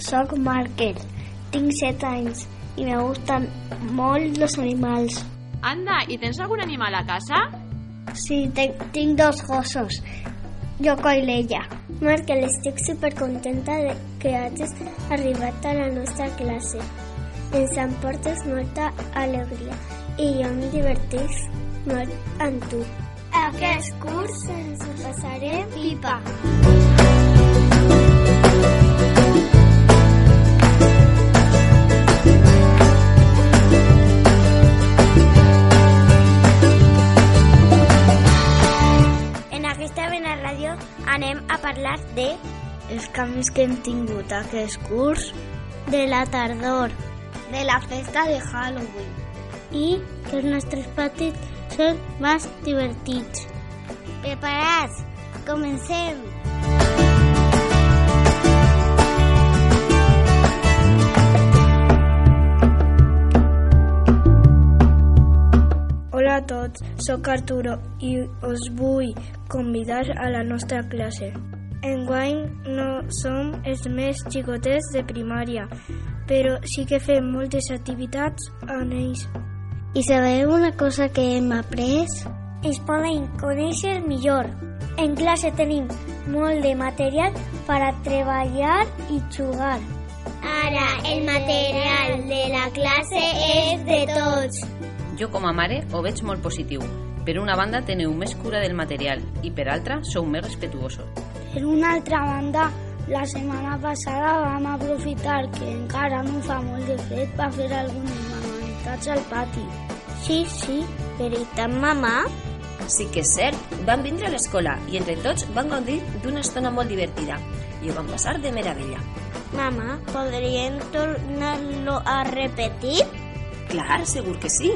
Soc Markel, tinc 7 anys i me gustan molt los animals. Anda, i tens algun animal a casa? Sí, tinc, tinc dos gossos, Yoko i Leia. Markel, estic supercontenta de que hagis arribat a la nostra classe. Ens emportes molta alegria i jo em diverteix molt amb tu. Aquest curs ens ho passaré pipa. En anem a parlar de Els canvis que hem tingut aquest curs, de la tardor de la festa de Halloween. i que els nostres patis són més divertits. Preparats? Comencem! Hola a tots, sóc Arturo i us vull convidar a la nostra classe. Enguany no som els més xicotets de primària, però sí que fem moltes activitats amb ells. I sabeu una cosa que hem après? Ens poden conèixer millor. En classe tenim molt de material per a treballar i jugar. Ara, el material de la classe és de tots. Jo com a mare ho veig molt positiu. Per una banda teniu més cura del material i per altra sou més respetuosos. Per una altra banda, la setmana passada vam aprofitar que encara no fa molt de fred per fer algunes manualitats al pati. Sí, sí, veritat, mamà? Sí que és cert, vam vindre a l'escola i entre tots vam gaudir d'una estona molt divertida i ho vam passar de meravella. Mamà, podríem tornar-lo a repetir? Clar, segur que sí.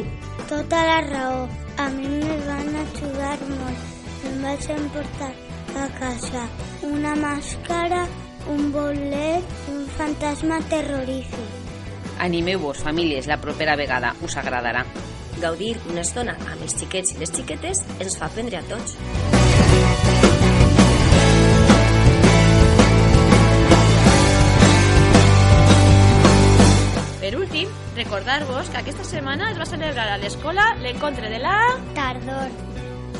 Tota la raó. A mi me van ajudar molt. Em vaig emportar a casa una màscara, un bolet, un fantasma terrorífic. Animeu-vos, famílies, la propera vegada us agradarà. Gaudir una estona amb els xiquets i les xiquetes ens fa aprendre a tots. Recordar-vos que aquesta setmana es va celebrar a l'escola l'encontre de la... Tardor.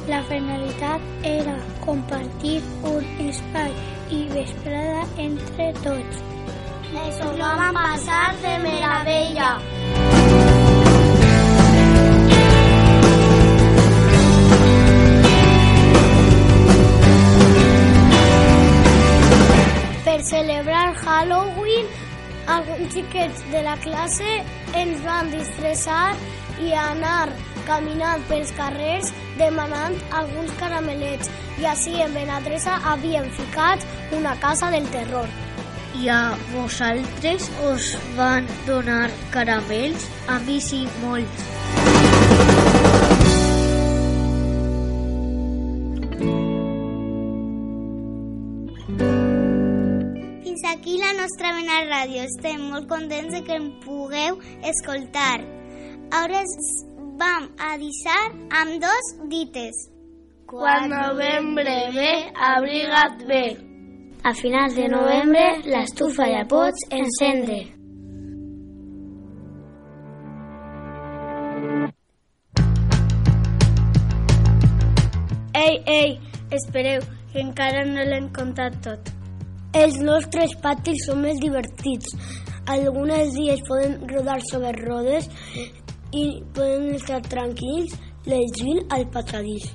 La finalitat era compartir un espai i vesprada entre tots. Ens ho vam passar de meravella. Alguns xiquets de la classe ens van disfressar i anar caminant pels carrers demanant alguns caramelets i així en Benadresa havien ficat una casa del terror. I a vosaltres us van donar caramels? A mi sí, molts. Fins aquí la nostra Vena Ràdio. Estem molt contents de que em pugueu escoltar. Ara ens vam a deixar amb dos dites. Quan novembre ve, abriga't bé. A finals de novembre, l'estufa ja pots encendre. Ei, ei, espereu, que encara no l'hem contat tot. Els nostres patis són més divertits. Alguns dies podem rodar sobre rodes i podem estar tranquils llegint al passadís.